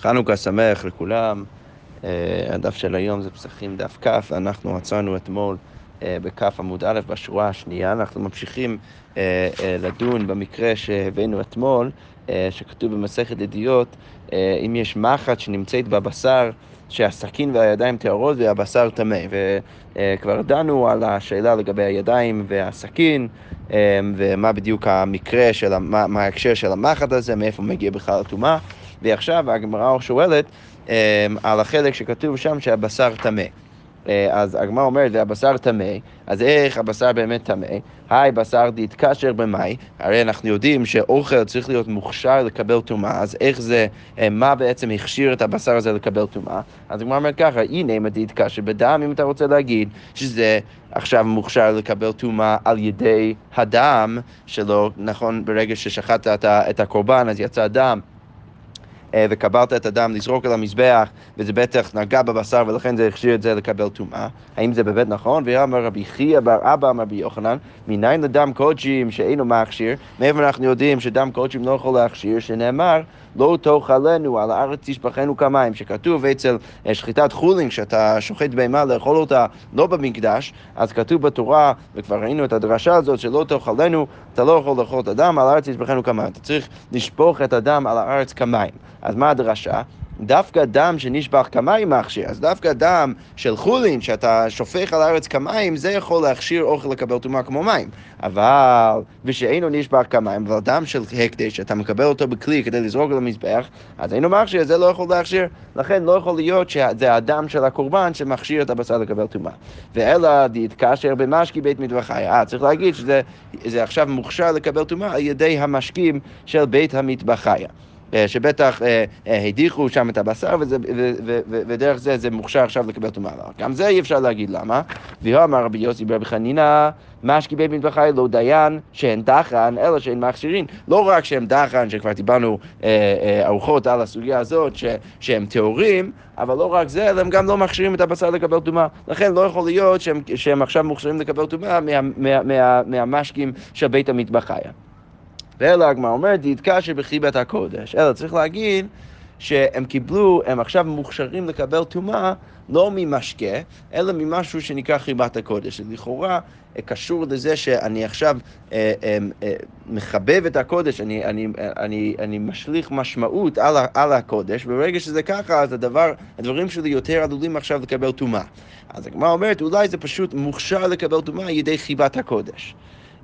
חנוכה שמח לכולם. אה, הדף של היום זה פסחים דף כ, אנחנו עצרנו אתמול אה, בכף עמוד א' בשורה השנייה. אנחנו ממשיכים אה, לדון במקרה שהבאנו אתמול, שכתוב במסכת ידיעות, אם יש מחט שנמצאת בבשר, שהסכין והידיים טהורות והבשר טמא. וכבר דנו על השאלה לגבי הידיים והסכין, ומה בדיוק המקרה של, מה ההקשר של המחט הזה, מאיפה מגיע בכלל הטומאה. ועכשיו הגמרא שואלת um, על החלק שכתוב שם שהבשר טמא. Uh, אז הגמרא אומרת, והבשר טמא, אז איך הבשר באמת טמא? היי, בשר דתקשר במאי, הרי אנחנו יודעים שאוכל צריך להיות מוכשר לקבל טומאה, אז איך זה, uh, מה בעצם הכשיר את הבשר הזה לקבל טומאה? אז הגמרא אומרת ככה, הנה מה דתקשר בדם, אם אתה רוצה להגיד שזה עכשיו מוכשר לקבל טומאה על ידי הדם שלו, נכון, ברגע ששחטת את הקורבן אז יצא דם. אה, וקבלת את הדם לזרוק על המזבח, וזה בטח נגע בבשר ולכן זה הכשיר את זה לקבל טומאה. האם זה באמת נכון? ואמר רבי חייא בר אבא אמר רבי יוחנן, מניין לדם קודשים שאינו מכשיר? מאיפה אנחנו יודעים שדם קודשים לא יכול להכשיר? שנאמר לא תאכלנו, על הארץ תשפכנו כמים, שכתוב אצל אה, שחיטת חולין, כשאתה שוחט בהמה לאכול אותה לא במקדש, אז כתוב בתורה, וכבר ראינו את הדרשה הזאת, שלא תאכלנו, אתה לא יכול לאכול את הדם, על הארץ תשפכנו כמים. אתה צריך לשפוך את הדם על הארץ כמים. אז מה הדרשה? דווקא דם שנשפך כמים מכשיר, אז דווקא דם של חולין, שאתה שופך על הארץ כמים, זה יכול להכשיר אוכל לקבל טומאה כמו מים. אבל, ושאינו נשפך כמים, אבל דם של הקדש, שאתה מקבל אותו בכלי כדי לזרוק על המזבח, אז אינו מכשיר, זה לא יכול להכשיר. לכן לא יכול להיות שזה הדם של הקורבן שמכשיר את הבשר לקבל טומאה. ואלא דתקשר במשקי בית מטבחי. אה, צריך להגיד שזה עכשיו מוכשר לקבל טומאה על ידי המשקים של בית המטבחיה. אה, שבטח אה, אה, הדיחו שם את הבשר, וזה, ו, ו, ו, ודרך זה זה מוכשר עכשיו לקבל טומאה. גם זה אי אפשר להגיד למה. והוא אמר רבי יוסי ברבי חנינא, משקי בית מטבחי לא דיין שהן דחן, אלא שהן מכשירין. לא רק שהן דחן, שכבר דיברנו ארוחות על הסוגיה הזאת, ש, שהם טהורים, אבל לא רק זה, אלא הם גם לא מכשירים את הבשר לקבל טומאה. לכן לא יכול להיות שהם, שהם עכשיו מוכשרים לקבל טומאה מה, מה, מה, מהמשקים של בית המטבחיה. ואלא הגמרא אומרת, דתקשר בחיבת הקודש. אלא צריך להגיד שהם קיבלו, הם עכשיו מוכשרים לקבל טומאה לא ממשקה, אלא ממשהו שנקרא חיבת הקודש. לכאורה קשור לזה שאני עכשיו אה, אה, אה, מחבב את הקודש, אני, אני, אני, אני משליך משמעות על, על הקודש, וברגע שזה ככה, אז הדבר, הדברים שלי יותר עלולים עכשיו לקבל טומאה. אז הגמרא אומרת, אולי זה פשוט מוכשר לקבל טומאה על ידי חיבת הקודש.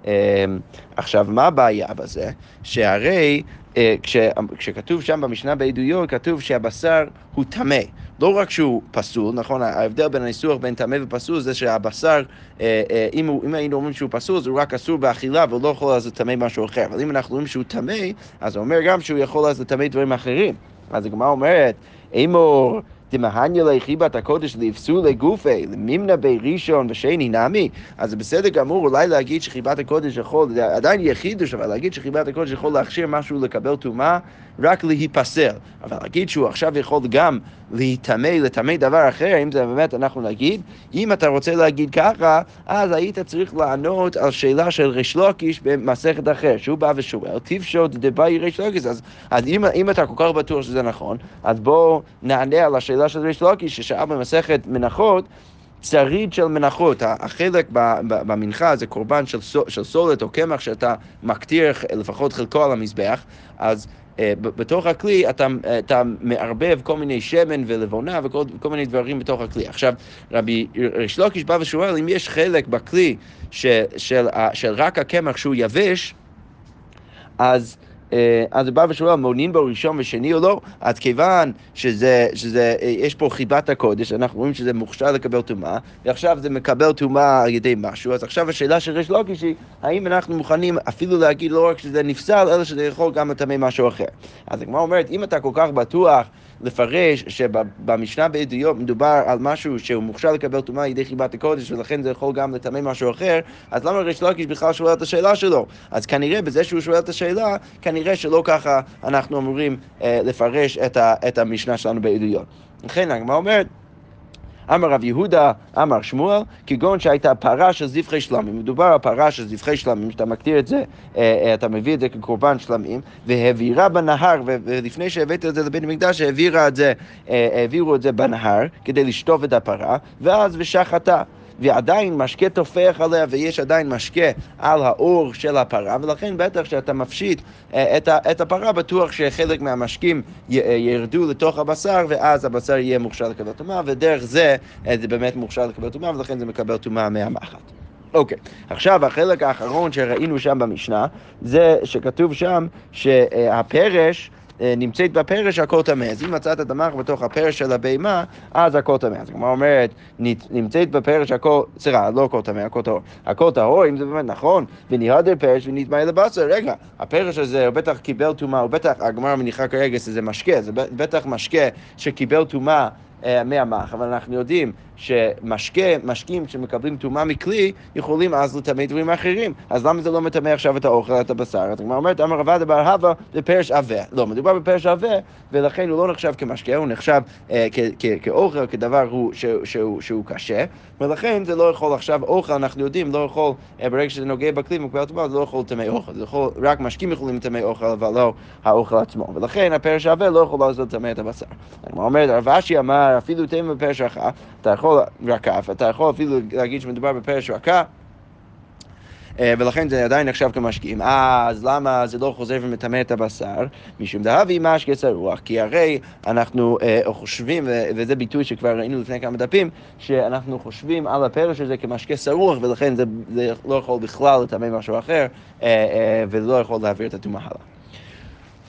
אמ, עכשיו, מה הבעיה בזה? שהרי אה, כש, כשכתוב שם במשנה בעדויות, כתוב שהבשר הוא טמא. לא רק שהוא פסול, נכון? ההבדל בין הניסוח בין טמא ופסול זה שהבשר, אה, אה, אם, הוא, אם היינו אומרים שהוא פסול, הוא רק אסור באכילה והוא לא יכול אז לטמא משהו אחר. אבל אם אנחנו אומרים שהוא טמא, אז זה אומר גם שהוא יכול אז לטמא דברים אחרים. אז הגמרא אומרת, אמור... דמהניה לחיבת הקודש לפסולי גופי, למימנה בי ראשון ושני נמי, אז זה בסדר גמור אולי להגיד שחיבת הקודש יכול, עדיין יהיה חידוש, אבל להגיד שחיבת הקודש יכול להכשיר משהו לקבל טומאה, רק להיפסל. אבל להגיד שהוא עכשיו יכול גם להיטמא, לטמא דבר אחר, אם זה באמת אנחנו נגיד, אם אתה רוצה להגיד ככה, אז היית צריך לענות על שאלה של ריש לוקיש במסכת אחר, שהוא בא ושואל, תפשוט דבאי ריש לוקיש, אז, אז אם, אם אתה כל כך בטוח שזה נכון, אז בואו נענה על השאלה של ריש לוקיש ששאל במסכת מנחות, שריד של מנחות, החלק במנחה זה קורבן של, של סולת או קמח שאתה מקטיר לפחות חלקו על המזבח, אז בתוך הכלי אתה, אתה מערבב כל מיני שמן ולבונה וכל מיני דברים בתוך הכלי. עכשיו, רבי שלוקיש בא ושואל אם יש חלק בכלי של, של, של רק הקמח שהוא יבש, אז... אה, אז בא ושואל, מונין בו ראשון ושני או לא? אז כיוון שזה, שזה, אה, יש פה חיבת הקודש, אנחנו רואים שזה מוכשר לקבל טומאה, ועכשיו זה מקבל טומאה על ידי משהו, אז עכשיו השאלה של ריש לוקיש היא, האם אנחנו מוכנים אפילו להגיד לא רק שזה נפסל, אלא שזה יכול גם לטמא משהו אחר. אז הגמרא אומרת, אם אתה כל כך בטוח לפרש שבמשנה בעדויות מדובר על משהו שהוא מוכשר לקבל טומאה על ידי חיבת הקודש ולכן זה יכול גם לטמא משהו אחר, אז למה ריש לוקיש בכלל שואל את השאלה שלו? אז כנראה בזה שהוא שואל את השאלה, כנראה שלא ככה אנחנו אמורים אה, לפרש את, ה, את המשנה שלנו בעדויות. לכן הגמרא אומרת אמר רב יהודה, אמר שמואל, כגון שהייתה פרה של זבחי שלמים. מדובר על פרה של זבחי שלמים, שאתה מקטיר את זה, אה, אה, אתה מביא את זה כקורבן שלמים, והעבירה בנהר, ולפני שהבאת את זה לבית המקדש, אה, העבירו את זה בנהר, כדי לשטוף את הפרה, ואז ושחטה. ועדיין משקה טופח עליה ויש עדיין משקה על האור של הפרה, ולכן בטח כשאתה מפשיט אה, את הפרה, בטוח שחלק מהמשקים אה, ירדו לתוך הבשר, ואז הבשר יהיה מוכשר לקבל טומאה, ודרך זה אה, זה באמת מוכשר לקבל טומאה, ולכן זה מקבל טומאה מהמחט. אוקיי, okay. עכשיו החלק האחרון שראינו שם במשנה, זה שכתוב שם שהפרש נמצאת בפרש הכל טמא. אז אם מצאת דמח בתוך הפרש של הבהמה, אז הכל טמא. אז הגמרא אומרת, נמצאת בפרש הכל, סליחה, לא הכל טמא, הכל טהור. הכל טהור, אם זה באמת נכון, וניהדר פרש ונטמא לבשר, רגע, הפרש הזה הוא בטח קיבל טומאה, הוא בטח, הגמרא מניחה כרגע שזה משקה, זה בטח משקה שקיבל טומאה אה, מהמח, אבל אנחנו יודעים שמשקה, משקים שמקבלים טומאה מכלי, יכולים אז לטמא דברים אחרים. אז למה זה לא מטמא עכשיו את האוכל, את הבשר? אז הגמרא אומרת, אמר רבדה בר הווה בפרש עבה. לא, מדובר בפרש עבה, ולכן הוא לא נחשב כמשקה, הוא נחשב אה, כאוכל, כדבר הוא, ש, שהוא, שהוא קשה, ולכן זה לא יכול עכשיו, אוכל, אנחנו יודעים, לא יכול, אה, ברגע שזה נוגע בכלי מקבל טומאה, זה לא יכול לטמא אוכל. זה יכול, רק משקים יכולים לטמא אוכל, אבל לא האוכל עצמו. ולכן הפרש עבה לא יכול לעשות לטמא את הבשר. הגמרא אומרת, רב אשי אמר, אפילו תמא בפרש רכה, אתה יכול רקף, אתה יכול אפילו להגיד שמדובר בפרש רכה. אה, ולכן זה עדיין נחשב כמשקיעים. אז למה זה לא חוזר ומטמא את הבשר? משום דהבי משקה צרוח. כי הרי אנחנו אה, חושבים, וזה ביטוי שכבר ראינו לפני כמה דפים, שאנחנו חושבים על הפרש הזה כמשקה שרוח, ולכן זה, זה לא יכול בכלל לטמא משהו אחר, אה, וזה לא יכול להעביר את הטומאה הלאה.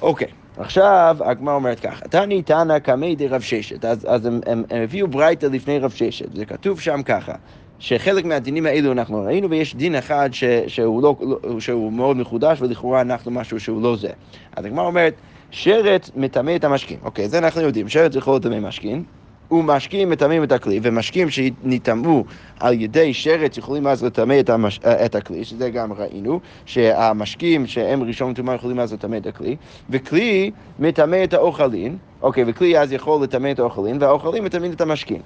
אוקיי. עכשיו הגמרא אומרת ככה, תני תנא קמי דרב ששת, אז, אז הם, הם, הם הביאו ברייתא לפני רב ששת, זה כתוב שם ככה, שחלק מהדינים האלו אנחנו ראינו, ויש דין אחד ש, שהוא, לא, שהוא מאוד מחודש, ולכאורה אנחנו משהו שהוא לא זה. אז הגמרא אומרת, שרת מטמא את המשקים. אוקיי, זה אנחנו יודעים, שרת יכול לטמא משקים. ומשקים מטמאים את הכלי, ומשקים שנטמאו על ידי שרץ יכולים אז לטמא את, המש... את הכלי, שזה גם ראינו, שהמשקים שהם ראשון טומאה יכולים אז לטמא את הכלי, וכלי מטמא את האוכלין, אוקיי, וכלי אז יכול לטמא את האוכלין, והאוכלין מטמאים את המשקים.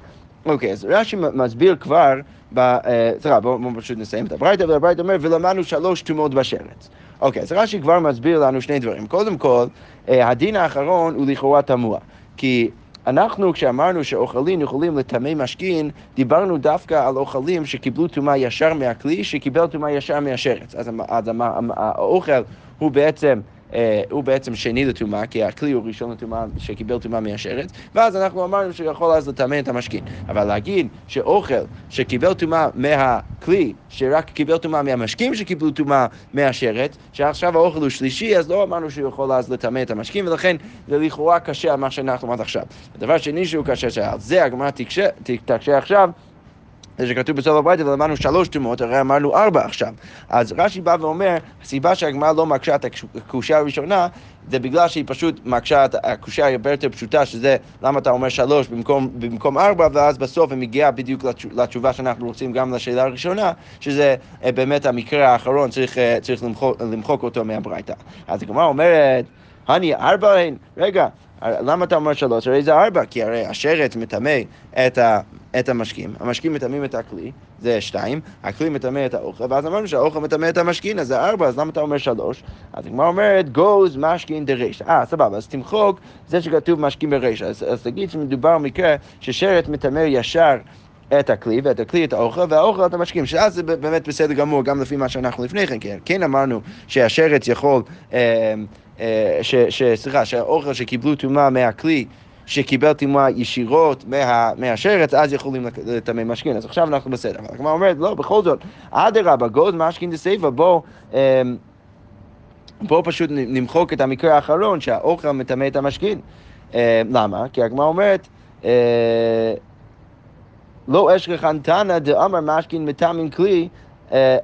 אוקיי, אז רש"י מסביר כבר, אה, סליחה, בואו פשוט נסיים את הברייתא, והברייתא אומר, ולמדנו שלוש טומאות בשרץ. אוקיי, אז רש"י כבר מסביר לנו שני דברים. קודם כל, אה, הדין האחרון הוא לכאורה תמוה. כי אנחנו, כשאמרנו שאוכלים יכולים לטמא משכין, דיברנו דווקא על אוכלים שקיבלו טומאה ישר מהכלי, שקיבל טומאה ישר מהשרץ. אז, אז האוכל הוא בעצם... אה, הוא בעצם שני לטומאה, כי הכלי הוא ראשון לטומאה שקיבל טומאה מהשרץ, ואז אנחנו אמרנו שיכול אז לטמא את המשכין. אבל להגיד שאוכל שקיבל טומאה מהכלי, שרק קיבל טומאה מהמשקים שקיבלו טומאה מהשרץ, שעכשיו האוכל הוא שלישי, אז לא אמרנו שהוא יכול אז לטמא את המשכין, ולכן זה לכאורה קשה על מה שאנחנו עד עכשיו. הדבר שני שהוא קשה, שעל זה הגמרא תקשה עכשיו, זה שכתוב בסוף הברייתא ולמדנו שלוש טומאות, הרי אמרנו ארבע עכשיו. אז רש"י בא ואומר, הסיבה שהגמרא לא מקשה את הקושייה הראשונה, זה בגלל שהיא פשוט מקשה את הקושייה הרבה יותר פשוטה, שזה למה אתה אומר שלוש במקום, במקום ארבע, ואז בסוף היא מגיעה בדיוק לתשובה שאנחנו רוצים גם לשאלה הראשונה, שזה אה, באמת המקרה האחרון, צריך, אה, צריך למחוק, למחוק אותו מהברייתא. אז הגמרא אומרת, הני ארבע הן, רגע, למה אתה אומר שלוש? הרי זה ארבע, כי הרי השרץ מטמא את, ה, את המשקים, המשקים מטמאים את הכלי, זה שתיים, הכלי מטמא את האוכל, ואז אמרנו שהאוכל מטמא את המשכין, אז זה ארבע, אז למה אתה אומר שלוש? אז הגמרא אומרת, גוז משכין דרישא. אה, סבבה, אז תמחוק זה שכתוב משכין ברישא. אז, אז תגיד שמדובר על מקרה ששרץ מטמא ישר את הכלי, ואת הכלי את האוכל, והאוכל את המשקים, שאז זה באמת בסדר גמור, גם לפי מה שאנחנו לפני כן, כן, כן אמרנו שהשרץ יכול... אה, אה, סליחה, שהאוכל שקיבלו טומאה מהכלי שקיבל טומאה ישירות מה, מהשרץ, אז יכולים לטמא משכין. אז עכשיו אנחנו בסדר. אבל הגמרא אומרת, לא, בכל זאת, אדרבה, גוד משכין דסייפה, בוא... אמ, בואו פשוט נמחוק את המקרה האחרון שהאוכל מטמא את המשכין. אה, למה? כי הגמרא אומרת, אה, לא אשכחן תנא דאמר משכין מטמאים כלי,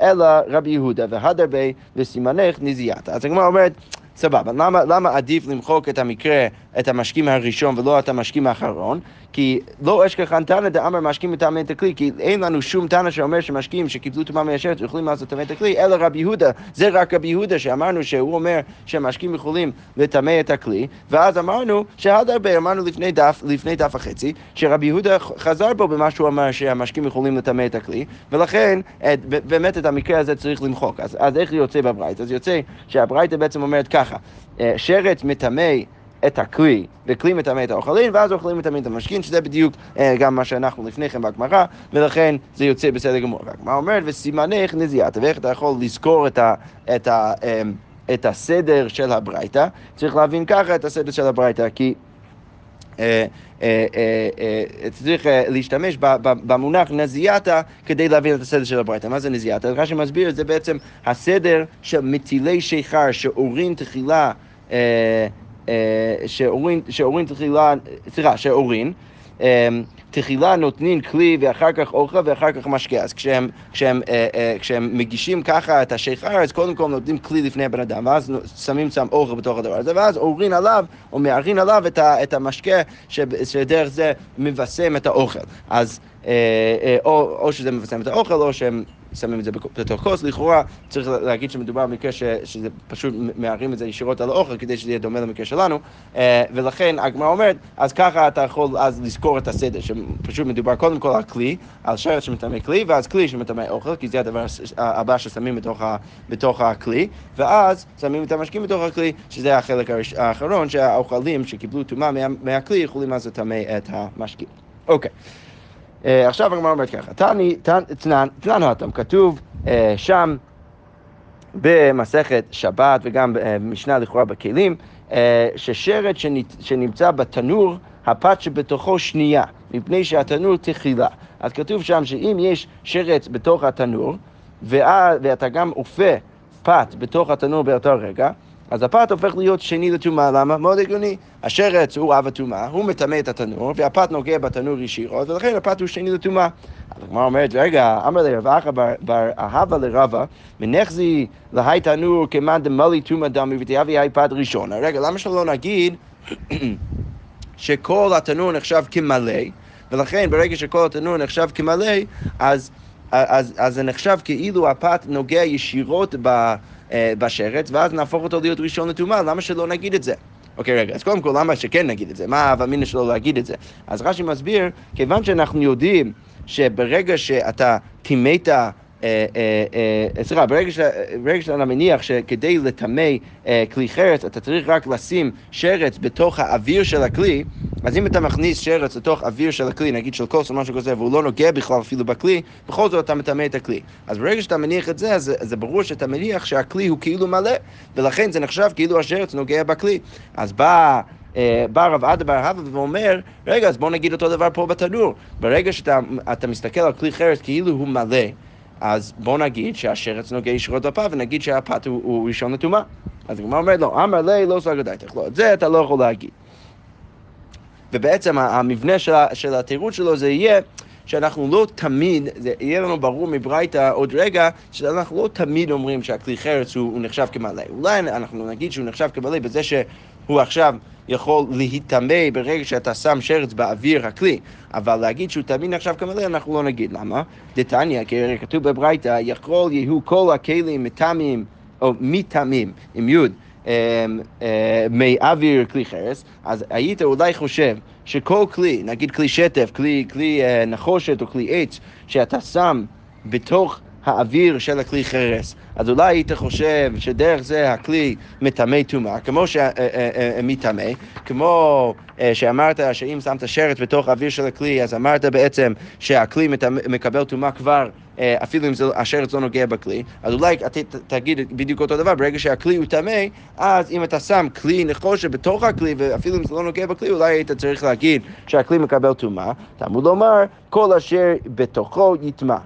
אלא רבי יהודה, והדר בי וסימנך נזיית. אז הגמרא אומרת, סבבה, למה, למה עדיף למחוק את המקרה את המשקים הראשון ולא את המשקים האחרון, כי לא אשכחן תנא דאמר משקים מטמא את הכלי, כי אין לנו שום תנא שאומר שמשקים שקיבלו טומאה מהשרץ יכולים לעשות טמא את הכלי, אלא רבי יהודה, זה רק רבי יהודה שאמרנו שהוא אומר שהמשקים יכולים לטמא את הכלי, ואז אמרנו שעד הרבה, אמרנו לפני דף, לפני דף וחצי, שרבי יהודה חזר בו במה שהוא אמר שהמשקים יכולים לטמא את הכלי, ולכן את, באמת את המקרה הזה צריך למחוק. אז, אז איך זה יוצא בברייתא? אז יוצא שהברייתא בעצם אומרת ככה, אה, שרץ מטמא את הכלי, וכלי מטמא את האוכלים, ואז אוכלים מטמא את המשכין, שזה בדיוק אה, גם מה שאנחנו לפני כן בגמרא, ולכן זה יוצא בסדר גמור. והגמרא אומרת, וסימנך נזיית, ואיך אתה יכול לזכור את ה... את ה אה, את הסדר של הברייתא, צריך להבין ככה את הסדר של הברייתא, כי אה, צריך להשתמש במונח נזיאתה כדי להבין את הסדר של הברייתא. מה זה נזיאתה? רש"י מסביר, זה בעצם הסדר של מטילי שיכר שאורין תחילה שאורין תחילה, סליחה, שאורין תחילה נותנים כלי ואחר כך אוכל ואחר כך משקה. אז כשהם, כשהם, אה, אה, כשהם מגישים ככה את השיכר, אז קודם כל נותנים כלי לפני הבן אדם, ואז שמים שם אוכל בתוך הדבר הזה, ואז אורין עליו, או מארין עליו את, ה, את המשקה, ש, שדרך זה מבשם את האוכל. אז אה, אה, או, או שזה מבשם את האוכל, או שהם שמים את זה בתוך כוס, לכאורה צריך להגיד שמדובר במקרה שזה פשוט מערים את זה ישירות על האוכל כדי שזה יהיה דומה למקרה שלנו, אה, ולכן הגמרא אומרת, אז ככה אתה יכול אז לזכור את הסדר, שפשוט מדובר קודם כל על כלי, על שרת שמטמא כלי, ואז כלי שמטמא אוכל, כי זה הדבר הבא ששמים בתוך, ה, בתוך הכלי, ואז שמים את המשקים בתוך הכלי, שזה החלק האחרון, שהאוכלים שקיבלו טומאה מה, מהכלי יכולים אז לטמא את המשקים. אוקיי. Okay. אה, עכשיו הגמרא אומרת ככה, תנן התם, כתוב אה, שם במסכת שבת וגם במשנה אה, לכאורה בכלים, ששרת שנמצא בתנור, הפת שבתוכו שנייה, מפני שהתנור תחילה. אז כתוב שם שאם יש שרץ בתוך התנור, ואתה גם אופה פת בתוך התנור באותו רגע, אז הפת הופך להיות שני לטומאה, למה? מאוד הגיוני. השרץ הוא אב הטומאה, הוא מטמא את התנור, והפת נוגע בתנור ישירות, ולכן הפת הוא שני לטומאה. אז הגמרא אומרת, רגע, אמר לרב אחא בר אהבה לרבה, מנחזי להי תנור כמאן דמלי טומאה דמי ותהבי היי פת ראשונה. רגע, למה שלא נגיד שכל התנור נחשב כמלא, ולכן ברגע שכל התנור נחשב כמלא, אז, אז, אז זה נחשב כאילו הפת נוגע ישירות ב... אה, בשרץ, ואז נהפוך אותו להיות ראשון לטומאה, למה שלא נגיד את זה? אוקיי, רגע, אז קודם כל, למה שכן נגיד את זה? מה ההווה אמינא שלו להגיד את זה? אז רש"י מסביר, כיוון שאנחנו יודעים שברגע שאתה טימאת סליחה, ברגע שאתה מניח שכדי לטמא כלי חרץ אתה צריך רק לשים שרץ בתוך האוויר של הכלי, אז אם אתה מכניס שרץ לתוך אוויר של הכלי, נגיד של כוס או משהו כזה, והוא לא נוגע בכלל אפילו בכלי, בכל זאת אתה מטמא את הכלי. אז ברגע שאתה מניח את זה, אז זה ברור שאתה מניח שהכלי הוא כאילו מלא, ולכן זה נחשב כאילו השרץ נוגע בכלי. אז בא... בא רב עדה בר הווה ואומר, רגע, אז בוא נגיד אותו דבר פה בתנור. ברגע שאתה מסתכל על כלי חרץ כאילו הוא מלא, אז בוא נגיד שהשרץ נוגע ישירות בפה ונגיד שהפת הוא, הוא ראשון לטומאה. אז הגמרא אומרת לו, אמר לי לא סגר דייתך, לא, את זה אתה לא יכול להגיד. ובעצם המבנה של, של התירוץ שלו זה יהיה שאנחנו לא תמיד, זה יהיה לנו ברור מברייתא עוד רגע, שאנחנו לא תמיד אומרים שהכלי חרץ הוא, הוא נחשב כמלא. אולי אנחנו נגיד שהוא נחשב כמלא בזה שהוא עכשיו יכול להיטמא ברגע שאתה שם שרץ באוויר הכלי, אבל להגיד שהוא תמיד נחשב כמלא אנחנו לא נגיד. למה? דתניא, כי כתוב בברייתא, יכול יהיו כל הכלים מטעמים, או מטעמים, עם יוד. אמ, אה, מאוויר כלי חרס, אז היית אולי חושב שכל כלי, נגיד כלי שטף, כלי, כלי אה, נחושת או כלי עץ, שאתה שם בתוך האוויר של הכלי חרס. אז אולי היית חושב שדרך זה הכלי מטמא טומאה, כמו שמטמא, אה, כמו שאמרת שאם שמת שרץ בתוך האוויר של הכלי, אז אמרת בעצם שהכלי מקבל טומאה כבר אה, אפילו אם זה, לא נוגע בכלי, אז אולי אתה תגיד בדיוק אותו דבר, ברגע שהכלי הוא טמא, אז אם אתה שם כלי נחושת בתוך הכלי, ואפילו אם זה לא נוגע בכלי, אולי היית צריך להגיד שהכלי מקבל טומאה, תלמוד לומר, כל אשר בתוכו יטמא.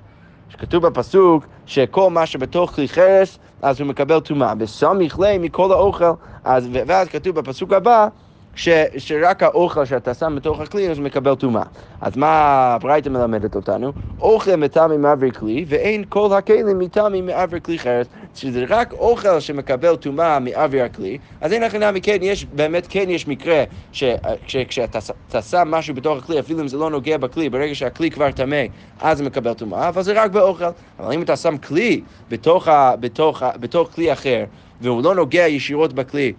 שכתוב בפסוק שכל מה שבתוך כלי חרס, אז הוא מקבל טומאה. וסמיך ליה מכל האוכל, אז, ואז כתוב בפסוק הבא, ש, שרק האוכל שאתה שם בתוך הכלי אז מקבל טומאה. אז מה הברייתא מלמדת אותנו? אוכל מטעמי מעביר כלי, ואין כל הכלים מטעמי מעביר כלי חרס. שזה רק אוכל שמקבל טומאה מאוויר הכלי, אז אין לכם נמי כן, יש, באמת כן יש מקרה שכשאתה שם משהו בתוך הכלי, אפילו אם זה לא נוגע בכלי, ברגע שהכלי כבר טמא, אז זה מקבל טומאה, אבל זה רק באוכל. אבל אם אתה שם כלי בתוך, בתוך, בתוך כלי אחר, והוא לא נוגע ישירות בכלי,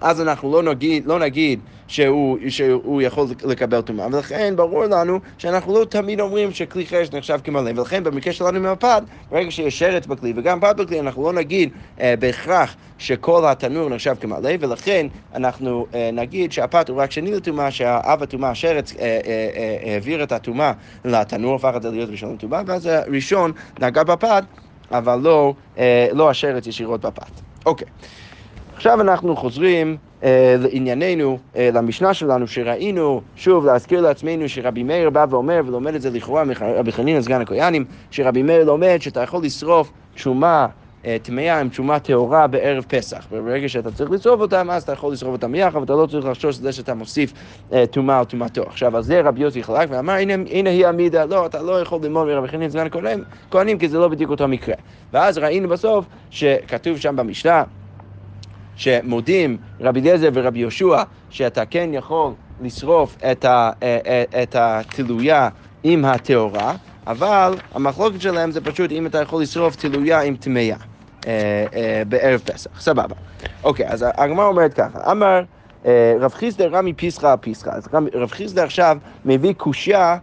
אז אנחנו לא נגיד, לא נגיד שהוא, שהוא יכול לקבל טומאה, ולכן ברור לנו שאנחנו לא תמיד אומרים שכלי חרש נחשב כמלא, ולכן במקרה שלנו עם הפד, ברגע שיש שרץ בכלי וגם פד בכלי, אנחנו לא נגיד אה, בהכרח שכל התנור נחשב כמלא, ולכן אנחנו אה, נגיד שהפד הוא רק שני לטומאה, שהאב הטומאה, השרץ, אה, אה, אה, העביר את הטומאה לתנור, הפך את זה להיות ראשון לטומאה, ואז הראשון נגע בפד, אבל לא, אה, לא השרץ ישירות בפד. אוקיי. עכשיו אנחנו חוזרים אה, לענייננו, אה, למשנה שלנו, שראינו, שוב, להזכיר לעצמנו שרבי מאיר בא ואומר, ולומד את זה לכאורה מרבי חנינא סגן הכהנים, שרבי מאיר לומד שאתה יכול לשרוף תשומה אה, טמאה עם תשומה טהורה בערב פסח. וברגע שאתה צריך לשרוף אותם, אז אתה יכול לשרוף אותם יחד, ואתה לא צריך לחשוש לזה שאתה מוסיף אה, טומאה על טומאתו. עכשיו, על זה רבי יוסי חלק ואמר, הנה, הנה היא עמידה, לא, אתה לא יכול ללמוד מרבי חנין סגן הכהנים, כי זה לא בדיוק אותו מקרה. ואז ראינו בסוף שכתוב שם במשנה, שמודים רבי אליעזר ורבי יהושע שאתה כן יכול לשרוף את, ה, אה, אה, את התלויה עם הטהורה, אבל המחלוקת שלהם זה פשוט אם אתה יכול לשרוף תלויה עם טמאה אה, בערב פסח. סבבה. אוקיי, אז הגמרא אומרת ככה, אמר רב חיסדא רמי פיסחא פיסחא. אז רב חיסדא עכשיו מביא קושייה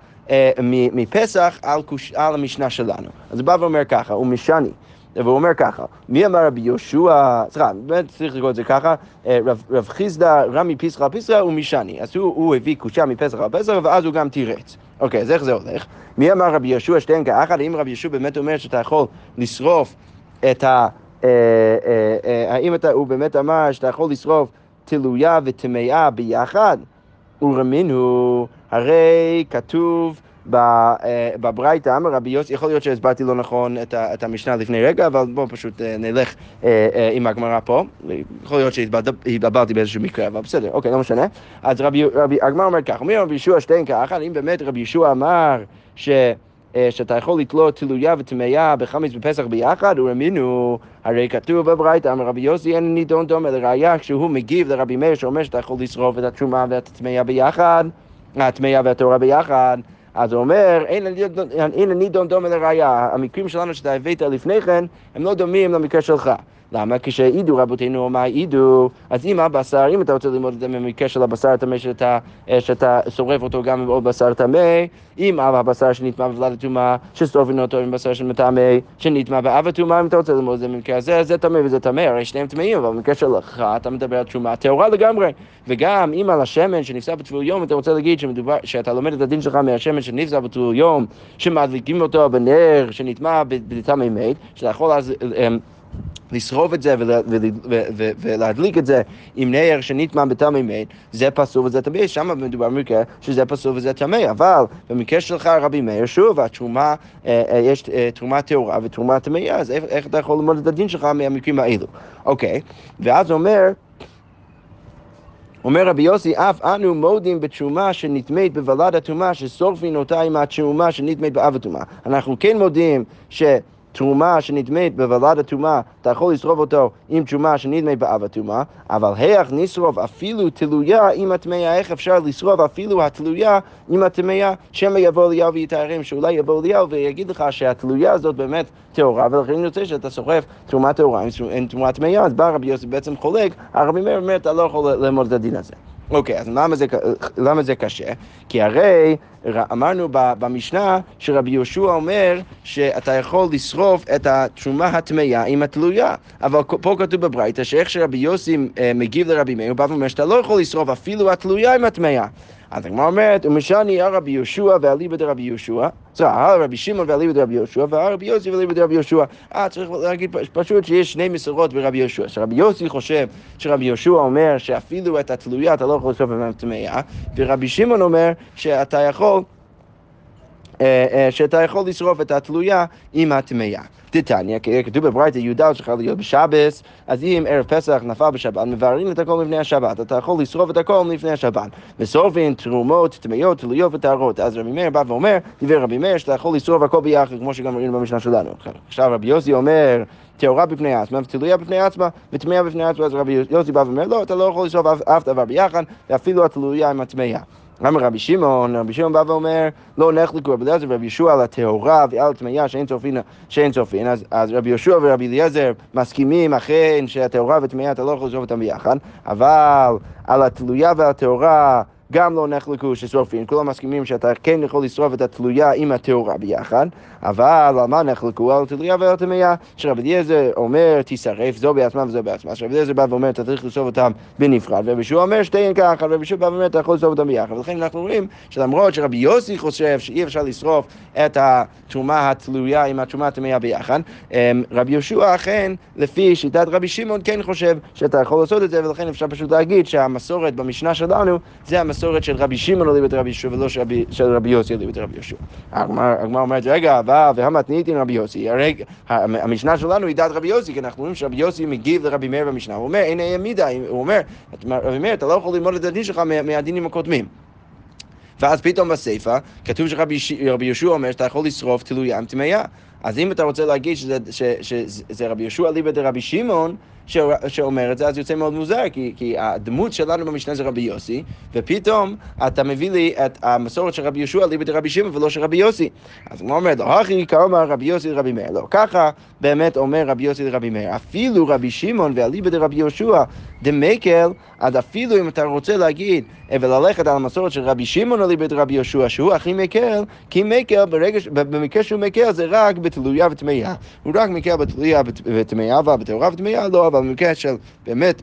מפסח על. על המשנה שלנו. אז הוא בא ואומר ככה, הוא משני. והוא אומר ככה, מי אמר רבי יהושע, סליחה, באמת צריך לקרוא את זה ככה, אה, רב, חיסדא רמי פיסחא פיסחא ומישני, אז הוא, הוא הביא קושה מפסח על ואז הוא גם תירץ. אוקיי, אז איך זה הולך? מי אמר רבי יהושע שתיהן כאחד, האם רבי יהושע באמת אומר שאתה יכול לשרוף את ה... אה, אה, האם אתה, הוא באמת אמר שאתה יכול לשרוף תלויה וטמאה ביחד? ורמינו, הרי כתוב בברייתא, אמר רבי יוסי, יכול להיות שהסברתי לא נכון את המשנה לפני רגע, אבל בואו פשוט אה, נלך אה, עם הגמרא פה. יכול להיות שהתבלבלתי באיזשהו מקרה, אבל בסדר, אוקיי, לא משנה. אז רבי, הגמרא אומר כך, אומר רבי ישוע שתיהן ככה, אם באמת רבי ישוע אמר ש... שאתה יכול לתלות תלויה וטמאה בחמיץ בפסח ביחד, ורמינו, הרי כתוב בברייתא, אמר רבי יוסי אין נידון דומה לראיה, כשהוא מגיב לרבי מאיר שאומר שאתה יכול לשרוף את התשומה ואת הטמאה ביחד, הטמאה והטהורה ביחד. אז הוא אומר, אין הנידון דומה לראייה, המקרים שלנו שאתה הבאת לפני כן, הם לא דומים למקרה שלך. למה? כשהעידו רבותינו מה העידו, אז אם הבשר, אם אתה רוצה ללמוד את זה במקרה של הבשר הטמא שאתה, אה, שאתה שורף אותו גם עם עוד בשר טמא, אם אב הבשר שנטמע בבלד הטומאה, ששורפים אותו עם בשר שמטמא, שנטמע באב הטומאה, אם אתה רוצה ללמוד את זה במקרה הזה, זה טמא וזה טמא, הרי שניהם טמאים, אבל במקרה שלך אתה מדבר על תשומה טהורה לגמרי. וגם אם על השמן שנפסע בטבול יום, אתה רוצה להגיד שמדובר, שאתה לומד את הדין שלך מהשמן שנפסע בטבול יום, שמדליקים אותו בנר שנטמע בטמא מת, שאתה יכול אז... לשרוף את זה ולהדליק את זה עם נר שנטמע בטמא מת, זה פסול וזה טמא, שם מדובר במקרה שזה פסול וזה טמא, אבל במקרה שלך רבי מאיר, שוב, התרומה, אה, אה, יש אה, תרומה טהורה ותרומה טמאה, אז איך אתה יכול ללמוד את הדין שלך מהמקרים האלו? אוקיי, ואז אומר, אומר רבי יוסי, אף אנו מודים בתשומה שנטמאת בוולד הטומאה, ששורפין אותה עם התשומה שנטמאת באב הטומאה. אנחנו כן מודים ש... תרומה שנדמית בוולד הטומאה, אתה יכול לשרוף אותו עם תרומה שנדמית באב הטומאה, אבל היח נשרוף אפילו תלויה עם הטמאה, איך אפשר לשרוף אפילו התלויה עם הטמאה, שמא יבוא אליהו ויתארים, שאולי יבוא אליהו ויגיד לך שהתלויה הזאת באמת טהורה, ולכן רוצה שאתה שורף תרומה טהורה עם תרומה טמאה, אז בא רבי יוסי בעצם חולק, הרבי מאיר אומר, אתה לא יכול ללמוד את הדין הזה. אוקיי, אז למה זה, למה זה קשה? כי הרי אמרנו במשנה שרבי יהושע אומר שאתה יכול לשרוף את התרומה הטמאה עם התלויה, אבל פה כתוב בברייתא שאיך שרבי יוסי אה, מגיב לרבי מאיר, הוא בא ואומר שאתה לא יכול לשרוף אפילו התלויה עם הטמאה. אז הגמרא אומרת, ומשני הרבי יהושע ואליבא דרבי יהושע, סליחה, הרבי שמעון ואליבא דרבי יהושע, והרבי יוסי ואליבא דרבי יהושע. אה, צריך להגיד פשוט שיש שני מסורות ברבי יהושע. שרבי יוסי חושב שרבי יהושע אומר שאפילו את התלויה אתה לא יכול לשרוף עם הטמאה, ורבי שמעון אומר שאתה יכול... שאתה יכול לשרוף את התלויה עם הטמאה. דתניא, כתוב בברייתא י"ד שצריכה להיות בשבס, אז אם ערב פסח נפל בשבת, מבארים את הכל לפני השבת, אתה יכול לשרוף את הכל לפני השבת. ושורפים תרומות, טמאות, תלויות וטהרות. אז רבי מאיר בא ואומר, דיבר רבי מאיר, שאתה יכול לשרוף הכל ביחד, כמו שגם ראינו במשנה שלנו. עכשיו רבי יוסי אומר, טהורה בפני עצמה ותלויה בפני עצמה וטמאה בפני עצמה, אז רבי יוסי בא ואומר, לא, אתה לא יכול לשרוף אף דבר ביחד, ואפילו התלויה עם הטמאה. אמר רבי שמעון, רבי שמעון בא ואומר, לא נחלקו רבי אליעזר ורבי יהושע על הטהורה ועל הטמאה שאין צופין, שאין צופין. אז, אז רבי יהושע ורבי אליעזר מסכימים אכן שהטהורה והטמאה אתה לא יכול לשרוף אותם ביחד, אבל על התלויה והטהורה גם לא נחלקו ששורפים, כולם מסכימים שאתה כן יכול לשרוף את התלויה עם הטהורה ביחד, אבל על מה נחלקו? על התלויה ועל הטמאה, שרבי אליעזר אומר תישרף זו בעצמה וזו בעצמה, שרבי אליעזר בא ואומר אתה צריך לשרוף אותם בנפרד, ורבי יהושע אומר שתיהן ככה, ורבי יהושע בא ואומר אתה יכול לשרוף אותם ביחד, ולכן אנחנו רואים שלמרות שרבי יוסי חושב שאי אפשר לשרוף את התרומה התלויה עם התרומה הטמאה ביחד, אמ, רבי יהושע אכן, לפי שיטת רבי שמעון, כן חושב שאתה יכול לעשות את זה, ולכן אפשר פשוט להגיד שהמסורת במשנה שלנו זה המסורת המסורת של רבי שמעון עולים את רבי יהושע ולא של רבי יוסי עולים את רבי יהושע. הגמרא אומרת, רגע, אבל והמתניתין רבי יוסי, המשנה שלנו היא דעת רבי יוסי, כי אנחנו רואים שרבי יוסי מגיב לרבי מאיר במשנה, הוא אומר, אין העמידה, הוא אומר, רבי מאיר, אתה לא יכול ללמוד את הדין שלך מהדינים הקודמים. ואז פתאום בסיפא, כתוב שרבי יהושע אומר שאתה יכול לשרוף תלויה עם טמאה. אז אם אתה רוצה להגיד שזה רבי יהושע ליבא דרבי שמעון, שאומר את זה, אז יוצא מאוד מוזר, כי, כי הדמות שלנו במשנה זה רבי יוסי, ופתאום אתה מביא לי את המסורת של רבי יהושע ליבא דרבי שמעון ולא של רבי יוסי. אז הוא אומר, לא אחי, כאומר רבי יוסי לרבי מאיר. לא, ככה באמת אומר רבי יוסי לרבי מאיר. אפילו רבי שמעון ואליבא דרבי יהושע, דמקל, אז אפילו אם אתה רוצה להגיד וללכת על המסורת של רבי שמעון אליבא דרבי יהושע, שהוא הכי מקל, כי מקל, ברגע, במקרה שהוא מקל זה רק בתלויה וטמאה. הוא רק מקל בתלויה וטמאה, אבל בטהורה וטמאה לא, אבל במקרה של באמת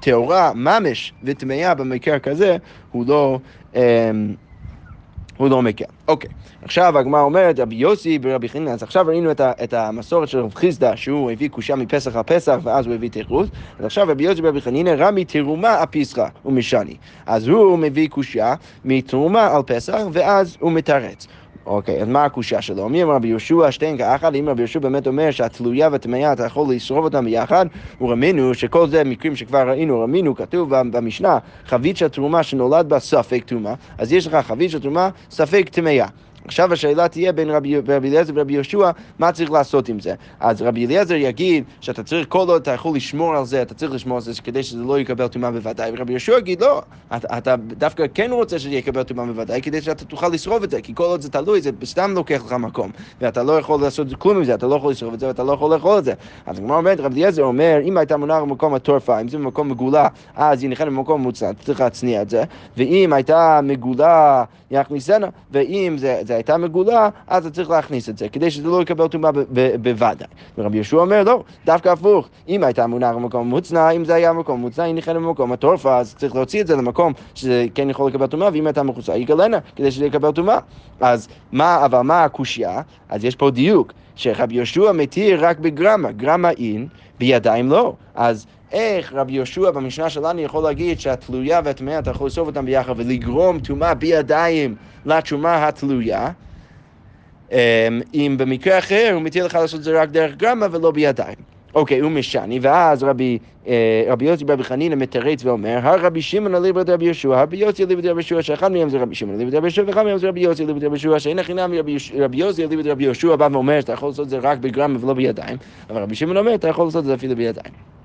טהורה, ממש וטמאה במקרה כזה, הוא לא... אמ, הוא לא מקל. אוקיי, עכשיו הגמרא אומרת, רבי יוסי ורבי חנינא, אז עכשיו ראינו את, ה, את המסורת של רב חיסדא, שהוא הביא קושה מפסח על פסח, ואז הוא הביא תירוץ, אז עכשיו רבי יוסי ורבי חנינא, רמי תרומה אפיסחא ומשני. אז הוא מביא קושה מתרומה על פסח, ואז הוא מתרץ. אוקיי, אז מה הקושה שלו? מי אמר רבי יהושע שתיהן כאחד? אם רבי יהושע באמת אומר שהתלויה והטמאה אתה יכול לשרוף אותם ביחד, ורמינו שכל זה מקרים שכבר ראינו, רמינו כתוב במשנה, חבית של תרומה שנולד בה ספק תרומה, אז יש לך חבית של תרומה ספק טמאה. עכשיו השאלה תהיה בין רבי, רבי אליעזר ורבי יהושע, מה צריך לעשות עם זה? אז רבי אליעזר יגיד שאתה צריך, כל עוד אתה יכול לשמור על זה, אתה צריך לשמור על זה כדי שזה לא יקבל טומאה בוודאי, ורבי יהושע יגיד לא, אתה, אתה דווקא כן רוצה שזה יקבל טומאה בוודאי, כדי שאתה תוכל לשרוף את זה, כי כל עוד זה תלוי, זה סתם לוקח לך מקום, ואתה לא יכול לעשות כלום עם זה, אתה לא יכול לשרוף את זה ואתה לא יכול לאכול את זה. אז הגמרא אומרת, רבי אליעזר אומר, אם הייתה מונח במקום הטורפה, אם זה במקום מגולה, אז היא נכנסת במקום זה, ואם ואם זה, זה הייתה מגולה, אז אתה צריך להכניס את זה, כדי שזה לא יקבל טומאה בוודאי. ורבי יהושע אומר, לא, דווקא הפוך, אם הייתה מונח במקום מוצנע, אם זה היה מקום מוצנע, היא נכנסת במקום הטורפה, אז צריך להוציא את זה למקום שזה כן יכול לקבל טומאה, ואם הייתה מחוצה, היא גלנה, כדי שזה יקבל טומאה. אז מה, אבל מה הקושייה? אז יש פה דיוק, שרבי יהושע מתיר רק בגרמה, גרמה אין, בידיים לא. אז איך רבי יהושע במשנה שלנו יכול להגיד שהתלויה והטמאה אתה יכול לשרוף אותם ביחד ולגרום טומאה בידיים לתרומה התלויה? אמ, אם במקרה אחר הוא מתיר לך לעשות את זה רק דרך גרמה ולא בידיים. אוקיי, הוא משני, ואז רבי, אה, רבי יוסי ברבי חנינא מתרץ ואומר, הרבי שמעון אליבא דרבי יהושע, רבי יוסי אליבא דרבי יהושע, שאחד מהם זה רבי שמעון אליבא דרבי יהושע, ואחד מהם זה רבי יוסי אליבא דרבי יהושע, שאין החינם רבי יוסי אליבא דרבי יהושע בא ואומר שאתה יכול לעשות את זה רק בגרמה ולא בידיים, אבל רבי שמעון אומר, אתה יכול לעשות את זה אפילו בידיים.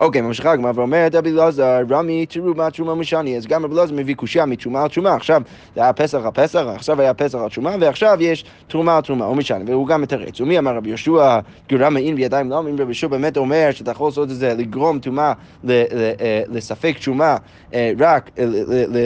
אוקיי, ממשיכה הגמרא ואומרת רבי אלעזר, רמי תרומה תרומה משני, אז גם רבי אלעזר מביא קושייה מתרומה על תרומה, עכשיו זה היה פסח על פסח, עכשיו היה פסח על תרומה, ועכשיו יש תרומה על תרומה, או משני, והוא גם מתרץ. ומי אמר רבי יהושע, גרם מעין בידיים לא, אם רבי יהושע באמת אומר שאתה יכול לעשות את זה, לגרום תרומה אה, לספק תרומה אה, רק, אה,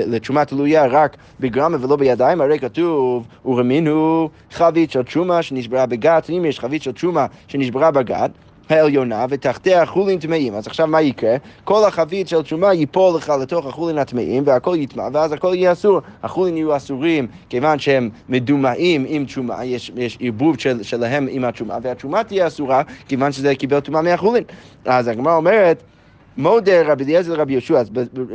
לתרומה תלויה רק בגרמה ולא בידיים, הרי כתוב, ורמינו חבית של תרומה שנשברה בגת, אם יש חבית של תרומה שנשברה בגת, העליונה ותחתיה חולין טמאים. אז עכשיו מה יקרה? כל החבית של תרומה ייפול לך לתוך החולין הטמאים והכל יטמע ואז הכל יהיה אסור. החולין יהיו אסורים כיוון שהם מדומאים עם תרומה, יש, יש ערבוב של, שלהם עם התרומה והתרומה תהיה אסורה כיוון שזה קיבל טומאה מהחולין. אז הגמרא אומרת מודה רבי אליעזר לרבי יהושע, אז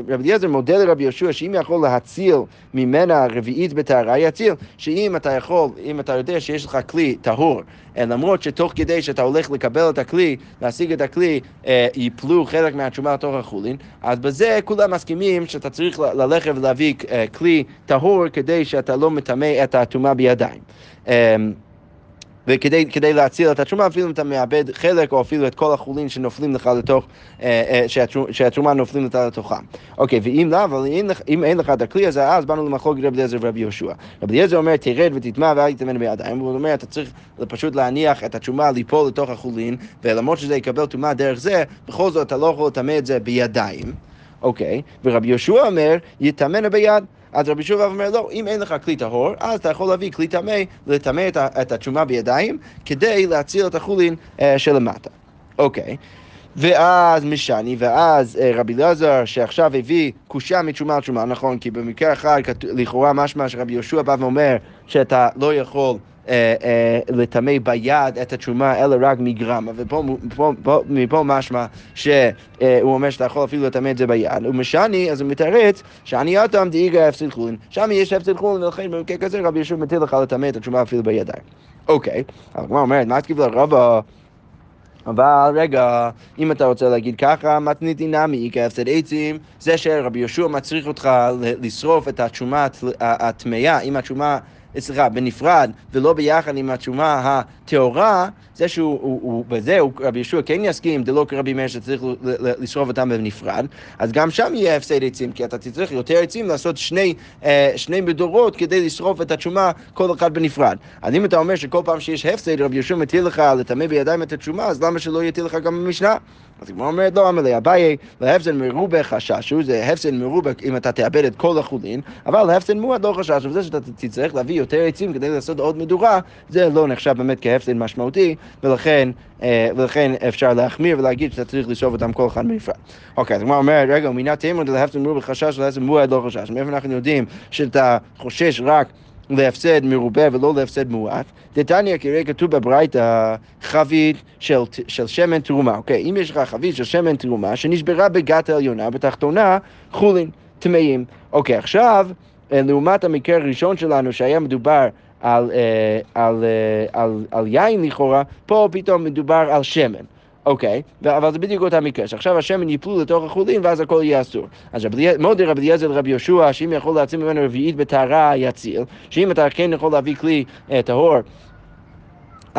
רבי אליעזר מודה לרבי יהושע שאם יכול להציל ממנה רביעית בטהרה, יציל, שאם אתה יכול, אם אתה יודע שיש לך כלי טהור, אה, למרות שתוך כדי שאתה הולך לקבל את הכלי, להשיג את הכלי, אה, ייפלו חלק מהתשומה לתוך החולין, אז בזה כולם מסכימים שאתה צריך ללכת ולהביא אה, כלי טהור כדי שאתה לא מטמא את הטומאה בידיים. וכדי להציל את התרומה, אפילו אם אתה מאבד חלק, או אפילו את כל החולין שנופלים לך לתוך, אה, אה, שהתרומה נופלים לך לתוכם. אוקיי, ואם לא, אבל אם, אין לך את הכלי הזה, אז באנו למחלוק רבי אליעזר ורבי יהושע. רבי אליעזר אומר, תרד ותטמע ואל תטמא בידיים, הוא אומר, אתה צריך פשוט להניח את התרומה ליפול לתוך החולין, ולמרות שזה יקבל טומאה דרך זה, בכל זאת אתה לא יכול לטמא את זה בידיים. אוקיי, ורבי יהושע אומר, יטמא ביד. אז רבי שובה אומר, לא, אם אין לך כלי טהור, אז אתה יכול להביא כלי טמא, לטמא את, את התשומה בידיים, כדי להציל את החולין אה, שלמטה. אוקיי. ואז משני, ואז אה, רבי אלעזר, שעכשיו הביא קושה מתשומה לתשומה, נכון, כי במקרה אחד לכאורה משמע שרבי יהושע בא ואומר שאתה לא יכול לטמא ביד את התשומה, אלא רק מגרמה. ומפה משמע שהוא אומר שאתה יכול אפילו לטמא את זה ביד. ומשני, אז הוא מתרץ שאני אטם דאיגה הפסיד חולין. שם יש הפסיד חולין, ולכן במקרה כזה רבי ישוע מתיר לך לטמא את התשומה אפילו בידיים. אוקיי, אבל הגמרא אומרת, מה תקיב לרבה? אבל רגע, אם אתה רוצה להגיד ככה, מתניתי נמי, כהפסד עצים, זה שרבי יהושע מצריך אותך לשרוף את התשומה הטמאה, אם התשומה סליחה, בנפרד ולא ביחד עם התשומה הטהורה, זה שהוא, הוא, הוא, בזה רבי ישוע כן יסכים, דלא כרבי מאיר שצריך לשרוף אותם בנפרד, אז גם שם יהיה הפסד עצים, כי אתה צריך יותר עצים לעשות שני, אה, שני מדורות כדי לשרוף את התשומה כל אחד בנפרד. אז אם אתה אומר שכל פעם שיש הפסד, רבי ישוע מתיר לך לטמא בידיים את התשומה, אז למה שלא יתיר לך גם במשנה? אז הגמרא אומרת, לא, אמר לי, אביי, להפסד מרובה חששו, זה הפסד מרובה אם אתה תאבד את כל החולין, אבל להפסד מועד לא חשש, וזה שאתה תצטרך להביא יותר עצים כדי לעשות עוד מדורה, זה לא נחשב באמת כהפסד משמעותי, ולכן, אה, ולכן אפשר להחמיר ולהגיד שאתה צריך לשאוב אותם כל אחד בנפרד. אוקיי, אז הגמרא אומרת, רגע, ומינה תימון להפסד מרובה חשש, להפסד מועד לא חשש. מאיפה אנחנו יודעים שאתה חושש רק להפסד מרובה ולא להפסד מועט. דתניא כראה כתוב בברייתא חבית של, של שמן תרומה. אוקיי, אם יש לך חבית של שמן תרומה שנשברה בגת העליונה, בתחתונה חולין, טמאים. אוקיי, עכשיו, אה, לעומת המקרה הראשון שלנו שהיה מדובר על, אה, על, אה, על, על יין לכאורה, פה פתאום מדובר על שמן. אוקיי, אבל זה בדיוק אותה מקרה, שעכשיו השמן יפלו לתוך החולין ואז הכל יהיה אסור. אז מודי רבי אליעזר לרבי יהושע, שאם יכול להציל ממנו רביעית בטהרה יציל, שאם אתה כן יכול להביא כלי אה, טהור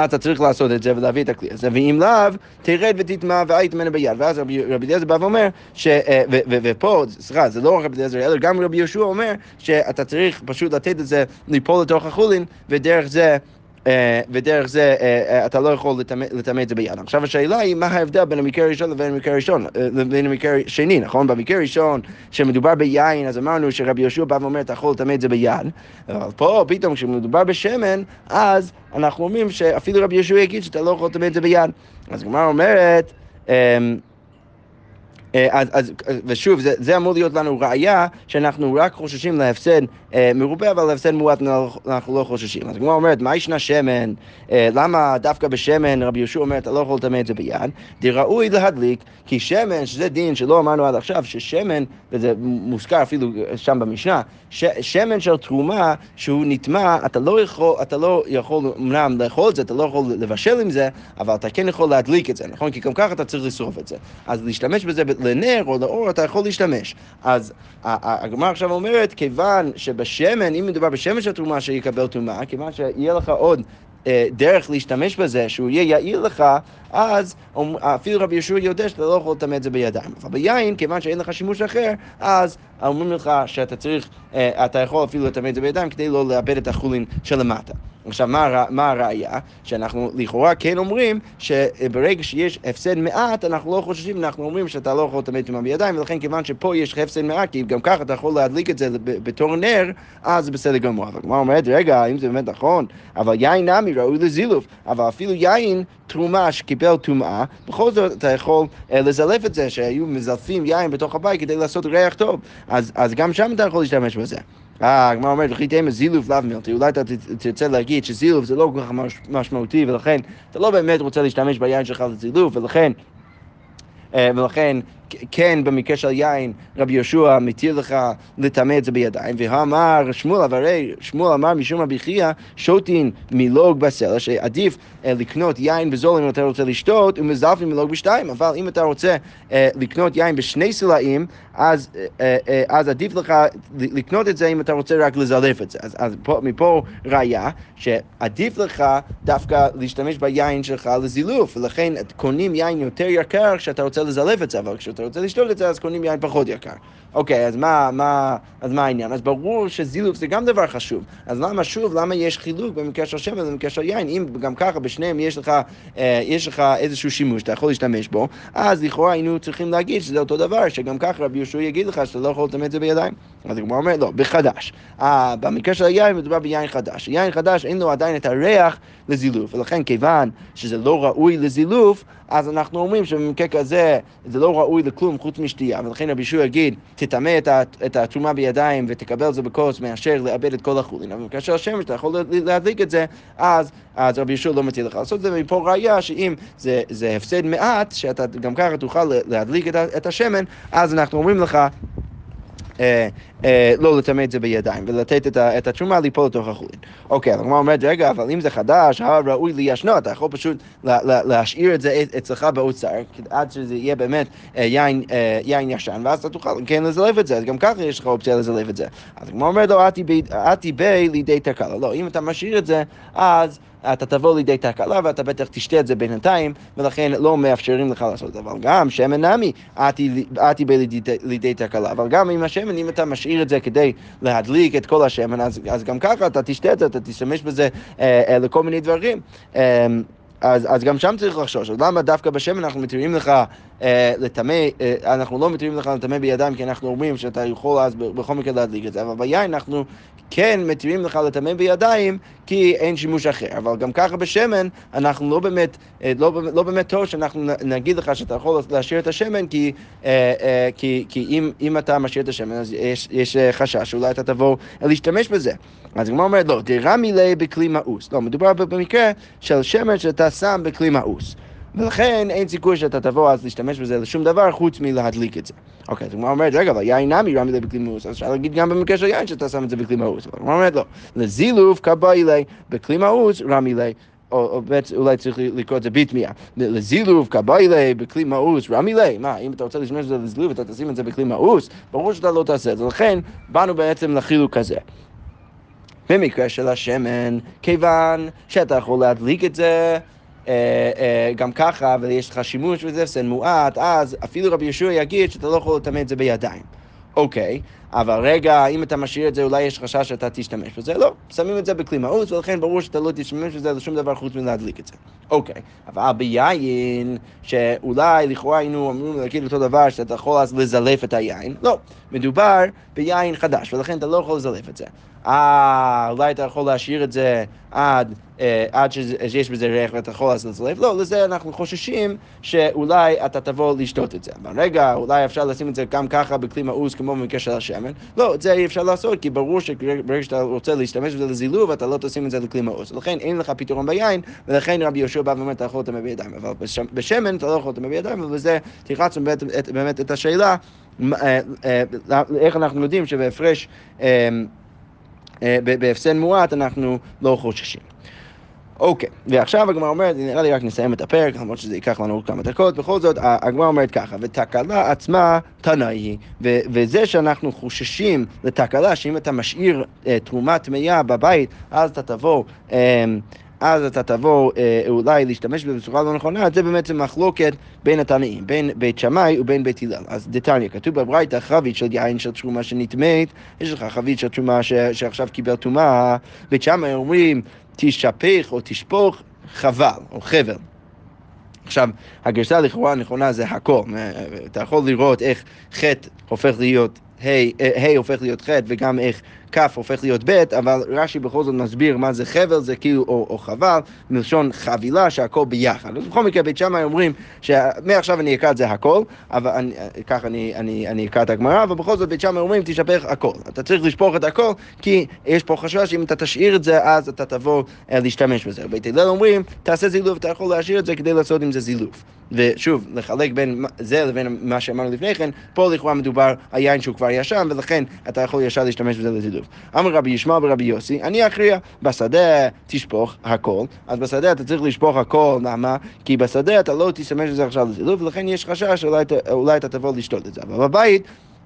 אתה צריך לעשות את זה ולהביא את הכלי הזה, ואם לאו, תרד ותטמע והיית ממנו ביד. ואז רבי אליעזר בא ואומר, ש, אה, ופה, סליחה, זה לא רק רבי אליעזר, אלא גם רבי יהושע אומר שאתה צריך פשוט לתת את זה ליפול לתוך החולין, ודרך זה ודרך זה אה, אה, אתה לא יכול לטמא את זה ביד. עכשיו השאלה היא מה ההבדל בין המקרה הראשון לבין המקרה הראשון, לבין המקרה השני, נכון? במקרה הראשון, שמדובר ביין, אז אמרנו שרבי יהושע בא ואומר אתה יכול לטמא את זה ביד, אבל פה פתאום כשמדובר בשמן, אז אנחנו אומרים שאפילו רבי יהושע יגיד שאתה לא יכול לטמא את זה ביד. אז הגמרא אומרת, אמ, אה, אז, אז, ושוב, זה, זה אמור להיות לנו ראייה שאנחנו רק חוששים להפסד אה, מרובה, אבל להפסד מועט אנחנו לא חוששים. אז כמו אומרת, מה ישנה שמן? אה, למה דווקא בשמן רבי יהושע אומר, אתה לא יכול לטמא את זה ביד? דראוי להדליק, כי שמן, שזה דין שלא אמרנו עד עכשיו, ששמן, וזה מוזכר אפילו שם במשנה, ש, שמן של תרומה שהוא נטמע, אתה לא יכול, אתה לא יכול אמנם לאכול את זה, אתה לא יכול לבשל עם זה, אבל אתה כן יכול להדליק את זה, נכון? כי גם ככה אתה צריך לשרוף את זה. אז להשתמש בזה לנר או לאור אתה יכול להשתמש. אז הגמרא עכשיו אומרת, כיוון שבשמן, אם מדובר בשמן של תרומה שיקבל תרומה, כיוון שיהיה לך עוד אה, דרך להשתמש בזה, שהוא יהיה יעיל לך, אז אפילו רבי יהושע יודע שאתה לא יכול לטמא את זה בידיים. אבל ביין, כיוון שאין לך שימוש אחר, אז אומרים לך שאתה צריך, אה, אתה יכול אפילו לטמא את זה בידיים כדי לא לאבד את החולין שלמטה. עכשיו, מה, מה הראייה? שאנחנו לכאורה כן אומרים שברגע שיש הפסד מעט, אנחנו לא חוששים, אנחנו אומרים שאתה לא יכול לטמא טומאה בידיים, ולכן כיוון שפה יש הפסד מעט, כי גם ככה אתה יכול להדליק את זה בתור נר, אז בסדר גמור. אבל כמו אומרת, רגע, אם זה באמת נכון, אבל יין נמי ראוי לזילוף, אבל אפילו יין תרומה שקיבל טומאה, בכל זאת אתה יכול uh, לזלף את זה, שהיו מזלפים יין בתוך הבית כדי לעשות ריח טוב, אז, אז גם שם אתה יכול להשתמש בזה. אה, הגמרא אומרת, וכי תהיה זילוף לאו מילטי, אולי אתה תרצה להגיד שזילוף זה לא כל כך משמעותי, ולכן אתה לא באמת רוצה להשתמש ביין שלך לזילוף, ולכן... אה, ולכן כן, במקרה של יין, רבי יהושע מתיר לך לטמא את זה בידיים, ואמר שמואל, הרי שמואל אמר משום רבי חייא, שותין מלוג בסלע, שעדיף אה, לקנות יין בזול אם אתה רוצה לשתות, ומזלפים מלוג בשתיים, אבל אם אתה רוצה אה, לקנות יין בשני סלעים, אז, אה, אז עדיף לך לקנות את זה אם אתה רוצה רק לזלף את זה. אז, אז פה, מפה ראיה שעדיף לך דווקא להשתמש ביין שלך לזילוף, ולכן קונים יין יותר יקר כשאתה רוצה לזלף את זה, אבל כשאתה רוצה לשתות את זה אז קונים יין פחות יקר. אוקיי, אז מה, מה, אז מה העניין? אז ברור שזילוף זה גם דבר חשוב. אז למה שוב, למה יש חילוק במקרה של שמן ובמקרה של יין? אם גם ככה בשניהם יש לך, אה, יש לך איזשהו שימוש, אתה יכול להשתמש בו, אז לכאורה היינו צריכים להגיד שזה אותו דבר, שגם ככה רבי יהושע יגיד לך שאתה לא יכול לטמא את זה בידיים. אז הגמרא אומרת, לא, בחדש. אה, במקרה של היין מדובר ביין חדש. יין חדש אין לו עדיין את הריח לזילוף, ולכן כיוון שזה לא ראוי לזילוף, אז אנחנו אומרים שבמקרה כזה זה לא ראוי לכלום חוץ משתייה, ולכן רבי יהושע יגיד, תטמא את התרומה בידיים ותקבל את זה בכוס מאשר לאבד את כל החולין. אבל של השמש אתה יכול להדליק את זה, אז, אז רבי יהושע לא מטיל לך לעשות את זה, ומפה ראיה שאם זה, זה הפסד מעט, שאתה גם ככה תוכל להדליק את, השמן, אז אנחנו אומרים לך לא לטמא את זה בידיים ולתת את, התשומה ליפול לתוך החולין. אוקיי, הגמרא אומרת, רגע, אבל אם זה חדש, הראוי לישנו, אתה יכול פשוט להשאיר את זה אצלך באוצר, עד שזה יהיה באמת אה, יין, ישן, ואז אתה תוכל כן לזלב את זה, אז גם ככה יש לך אופציה לזלב את זה. אז הגמרא אומרת לו, אתי בי לידי תקלה. לא, אם אתה משאיר את זה, אז... אתה תבוא לידי תקלה ואתה בטח תשתה את זה בינתיים, ולכן לא מאפשרים לך לעשות את זה. אבל גם שמן נמי, עתי לידי תקלה. אבל גם עם השמן, אם אתה משאיר את זה כדי להדליק את כל השמן, אז, אז גם ככה אתה תשתה את זה, אתה תשתמש בזה אה, אה, לכל מיני דברים. אה, אז, אז גם שם צריך לחשוש. אז למה דווקא בשמן אנחנו מתירים לך אה, לטמא, אה, אנחנו לא מתירים לך לטמא בידיים, כי אנחנו אומרים שאתה יכול אז בכל מקרה להדליק את זה, אבל ביין אנחנו כן מתירים לך לטמא בידיים, כי אין שימוש אחר. אבל גם ככה בשמן, אנחנו לא באמת, אה, לא, לא באמת טוב שאנחנו נגיד לך שאתה יכול להשאיר את השמן, כי, אה, אה, כי, כי אם, אם אתה משאיר את השמן, אז יש, יש חשש שאולי אתה תבוא להשתמש בזה. אז הגמרא אומרת, לא, דרמי ליה בכלי מאוס. לא, מדובר במקרה של שמן שאתה שם בכלי מאוס. ולכן אין סיכוי שאתה תבוא אז להשתמש בזה לשום דבר חוץ מלהדליק את זה. אוקיי, אז הגמרא אומרת, רגע, אבל יין נמי רמי בכלי מאוס, אז אפשר להגיד גם במקרה של יין שאתה שם את זה בכלי מאוס. אבל הגמרא אומרת, לא, לזילוף כבאי לי, בכלי מאוס רמי לי. או בעצם אולי צריך לקרוא את זה בתמיהה. לזילוב, קביילה, בכלי מאוס, רמי לי. מה, אם אתה רוצה להשתמש בזה לזילוב ואתה תשים את זה בכלי מאוס, ברור שאתה לא תעשה את זה. לכן, באנו בעצם לחילוק הזה. במקרה של השמן, כיוון שאתה יכול להדליק את זה גם ככה, ויש לך שימוש וזה, סן מועט, אז אפילו רבי יהושע יגיד שאתה לא יכול לטמא את זה בידיים. אוקיי, אבל רגע, אם אתה משאיר את זה, אולי יש חשש שאתה תשתמש בזה? לא, שמים את זה בכלי מאוס, ולכן ברור שאתה לא תשתמש בזה לשום דבר חוץ מלהדליק את זה. אוקיי, אבל ביין, שאולי לכאורה היינו אמורים להגיד אותו דבר, שאתה יכול אז לזלף את היין, לא, מדובר ביין חדש, ולכן אתה לא יכול לזלף את זה. אה, אולי אתה יכול להשאיר את זה עד, אה, עד שיש בזה ריח ואתה יכול לעשות לב. לא, לזה אנחנו חוששים שאולי אתה תבוא לשתות את זה. אבל רגע, אולי אפשר לשים את זה גם ככה בכלי מאוס כמו במקרה של השמן. לא, את זה אי אפשר לעשות, כי ברור שברגע שאתה רוצה להשתמש בזה לזילוב, אתה לא תשים את זה לכלי מאוס. לכן אין לך פתרון ביין, ולכן רבי יהושע בא ואומר, אתה יכול לטמא בידיים. אבל בשמן אתה לא יכול לטמא בידיים, ובזה תרחצנו באמת את השאלה, אה, אה, איך אנחנו יודעים שבהפרש... אה, בהפסד מועט אנחנו לא חוששים. אוקיי, ועכשיו הגמרא אומרת, נראה לי רק נסיים את הפרק, למרות שזה ייקח לנו כמה דקות, בכל זאת הגמרא אומרת ככה, ותקלה עצמה תנאי היא, וזה שאנחנו חוששים לתקלה, שאם אתה משאיר אה, תרומה טמאה בבית, אז אתה תבוא... אה, אז אתה תבוא אה, אולי להשתמש בזה בצורה לא נכונה, זה באמת מחלוקת בין התנאים, בין בית שמאי ובין בית הלל. אז דתניא, כתוב בברייתא חבית של יין של תרומה שנטמאת, יש לך חבית של תרומה ש, שעכשיו קיבל טומאה, בית שמאי אומרים תשפך או תשפוך חבל או חבל. עכשיו, הגרסה לכאורה הנכונה זה הכל. אה, אתה יכול לראות איך חטא הופך להיות ה' אה, הופך להיות ח' וגם איך כ' הופך להיות ב', אבל רש"י בכל זאת מסביר מה זה חבל, זה כאילו, או, או חבל, מלשון חבילה שהכל ביחד. אז בכל מקרה בית שמאי אומרים שמעכשיו אני אקרא את זה הכל, אבל אני, כך אני, אני, אני אקרא את הגמרא, אבל בכל זאת בית שמאי אומרים תשפך הכל. אתה צריך לשפוך את הכל, כי יש פה חשש שאם אתה תשאיר את זה, אז אתה תבוא אה, להשתמש בזה. בית הלל אומרים, תעשה זילוף, אתה יכול להשאיר את זה כדי לעשות עם זה זילוף. ושוב, לחלק בין זה לבין מה שאמרנו לפני כן, פה לכאורה מדובר על יין שהוא כבר ישן, ולכן אתה יכול ישר להשתמש בזה לזילוף. אמר רבי ישמעאל ורבי יוסי, אני אכריע, בשדה תשפוך הכל, אז בשדה אתה צריך לשפוך הכל, למה? כי בשדה אתה לא תשתמש בזה עכשיו לזילוף, ולכן יש חשש שאולי אתה תבוא לשתות את זה. אבל בבית...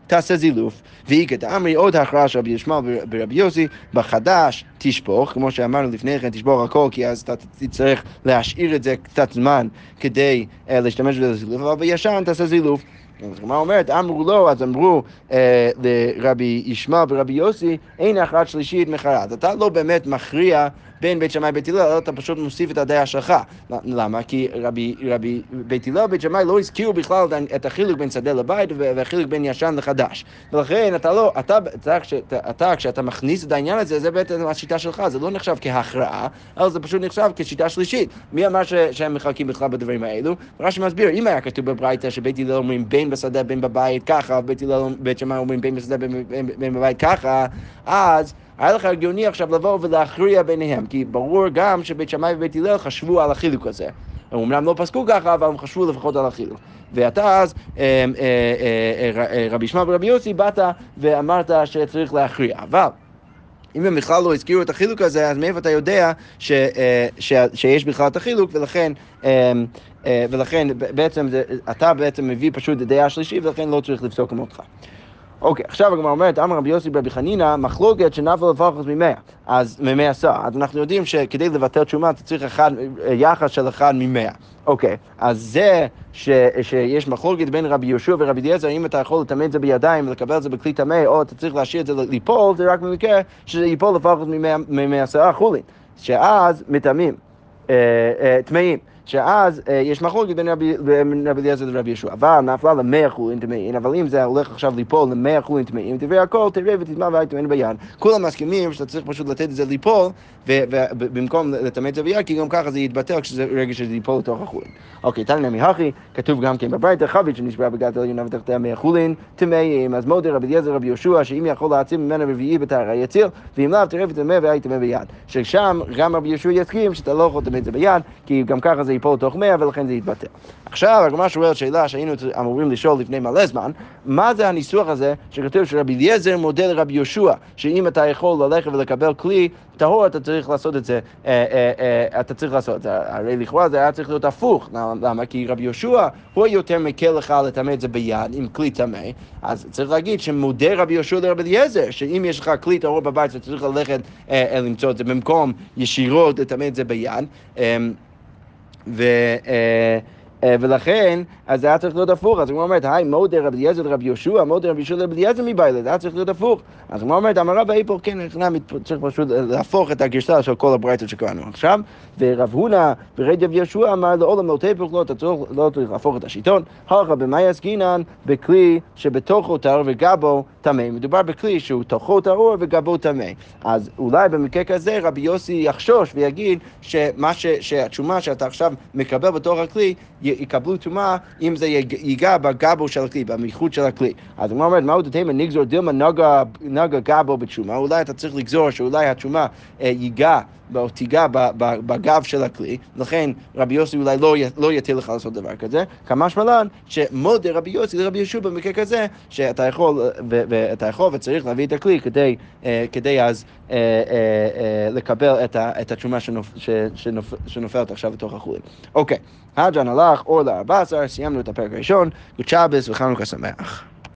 תעשה זילוף. והיא כתאמרי עוד הכרעה של רבי ישמעאל ורבי יוסי, בחדש תשפוך, כמו שאמרנו לפני כן, תשפוך הכל, כי אז אתה תצטרך להשאיר את זה קצת זמן כדי uh, להשתמש בזה זילוף, אבל בישן תעשה זילוף. אז הגמרא אומרת, אמרו לו, אז אמרו אה, לרבי ישמעאל ורבי יוסי, אין הכרעת שלישית מחרת. אתה לא באמת מכריע בין בית שמאי ובית הלל, אתה פשוט מוסיף את הדעה שלך. למה? כי רבי, רבי בית הלל ובית שמאי לא הזכירו בכלל את החילוק בין שדה לבית והחילוק בין ישן לחדש. ולכן אתה לא, אתה, אתה, אתה, אתה כשאתה מכניס את העניין הזה, זה בעצם השיטה שלך, זה לא נחשב כהכרעה, אלא זה פשוט נחשב כשיטה שלישית. מי אמר ש, שהם מחלקים בכלל בדברים האלו? רש"י מסביר, אם היה כתוב בברייתא שבית הלל אומרים בין בשדה בין בבית ככה, ובית שמאי אומרים בין בשדה בין, בין, בין בבית ככה, אז היה לך הגיוני עכשיו לבוא ולהכריע ביניהם, כי ברור גם שבית שמאי ובית הלל חשבו על החילוק הזה. הם אמנם לא פסקו ככה, אבל הם חשבו לפחות על החילוק. ואתה אז, אה, אה, אה, רבי ישמעאל ורבי יוסי, באת ואמרת שצריך להכריע. אבל... אם הם בכלל לא הזכירו את החילוק הזה, אז מאיפה אתה יודע ש, ש, שיש בכלל את החילוק, ולכן, ולכן בעצם אתה בעצם מביא פשוט דעה שלישית, ולכן לא צריך לפסוק כמותך. אוקיי, עכשיו הגמרא אומרת, אמר רבי יוסי ברבי חנינא, מחלוקת שנפל לפחות ממאה, אז ממאה סע. אז אנחנו יודעים שכדי לבטל תשומה אתה צריך אחד, יחס של אחד ממאה. אוקיי, אז זה ש, שיש מחלוקת בין רבי יהושע ורבי אליעזר, אם אתה יכול לטמא את זה בידיים ולקבל את זה בכלי טמא, או אתה צריך להשאיר את זה ליפול, זה רק במקרה שזה ייפול לפחות ממאה עשרה חולין, שאז מטמאים, אה, אה, טמאים. שאז אה, יש מחלוקת בין רבי אליעזר לרבי ישוע. אבל נפלה למאה חולין טמאים, אבל אם זה הולך עכשיו ליפול למאה חולין טמאים, תראה הכל, תראה ותטמע והיית טמאים ביד. כולם מסכימים שאתה צריך פשוט לתת את זה ליפול, ובמקום לטמא את זה ביד, כי גם ככה זה יתבטל כשזה רגע שזה ייפול לתוך החולין. אוקיי, תנא מהכי, כתוב גם כן בברייתא, חבית שנשברה בגת עליונה ותחתיה מאה חולין טמאים, אז מודה רבי אליעזר רבי יהושע, שאם יכול להציל ממנה רביעי בטהרה יציל, ואם לאו תראה ותטמא והיית טמא ביד. ששם גם רבי יהושע יסכים שאתה לא יכול לטמא את זה ביד, כי גם ככה זה ייפול לתוך מאה ולכן זה יתבטל. עכשיו הגמרא שואלת שאלה שהיינו אמורים לשאול לפני מלא זמן, מה זה הניסוח הזה שכתוב שרבי אליעזר מודה לרבי יהושע, שאם אתה יכול ללכת ולקבל כלי טהור אתה צריך לעשות את זה, אה, אה, אה, אתה צריך לעשות את זה, הרי לכאורה זה היה צריך להיות הפוך, למה? כי רבי יהושע הוא יותר מקל לך לטמא את זה ביד עם כלי טמא, אז צריך להגיד שמודה רבי יהושע לרבי אליעזר, שאם יש לך כלי טהור בבית אתה צריך ללכת למצוא את זה במקום ישירות לטמא את זה ביד. ו... אה, ולכן, אז זה היה צריך להיות הפוך. אז הוא אומרת, היי, מודה רבי אליעזר לרבי יהושע, מודה רבי יהושע לרבי אליעזר מבעלה, זה היה צריך להיות הפוך. אז הוא אומרת, אמר רבי איפור, כן, צריך פשוט להפוך את הגרסה של כל הברייתות שקראנו עכשיו. ורב הונא ברד רבי יהושע אמר לעולם לא תהפוך לא, לא צריך להפוך את השיטון. הלכה במאי עסקינן בכלי שבתוכו טהור וגבו טמא. מדובר בכלי שהוא תוכו טהור וגבו טמא. אז אולי במקרה כזה רבי יוסי יחשוש ויגיד שמה. שהתשומה שאתה עכשיו מקבל בתוך הכלי יקבלו טומאה אם זה ייגע בגבו של הכלי, במיחוד של הכלי. אז הוא אומר, מהו דתימה נגזור דילמה נגע גבו בתשומה, אולי אתה צריך לגזור שאולי התשומה אה, ייגע או תיגע בגב של הכלי, לכן רבי יוסי אולי לא, לא יטיל לך לעשות דבר כזה, כמה שמלן שמודה רבי יוסי לרבי ישוע במקרה כזה, שאתה יכול, ואתה יכול וצריך להביא את הכלי כדי, אה, כדי אז אה, לקבל את התשומה שנופלת עכשיו לתוך החולים. אוקיי, הג'אן הלך אור ל-14, סיימנו את הפרק הראשון, גוד שבס וחנוכה שמח.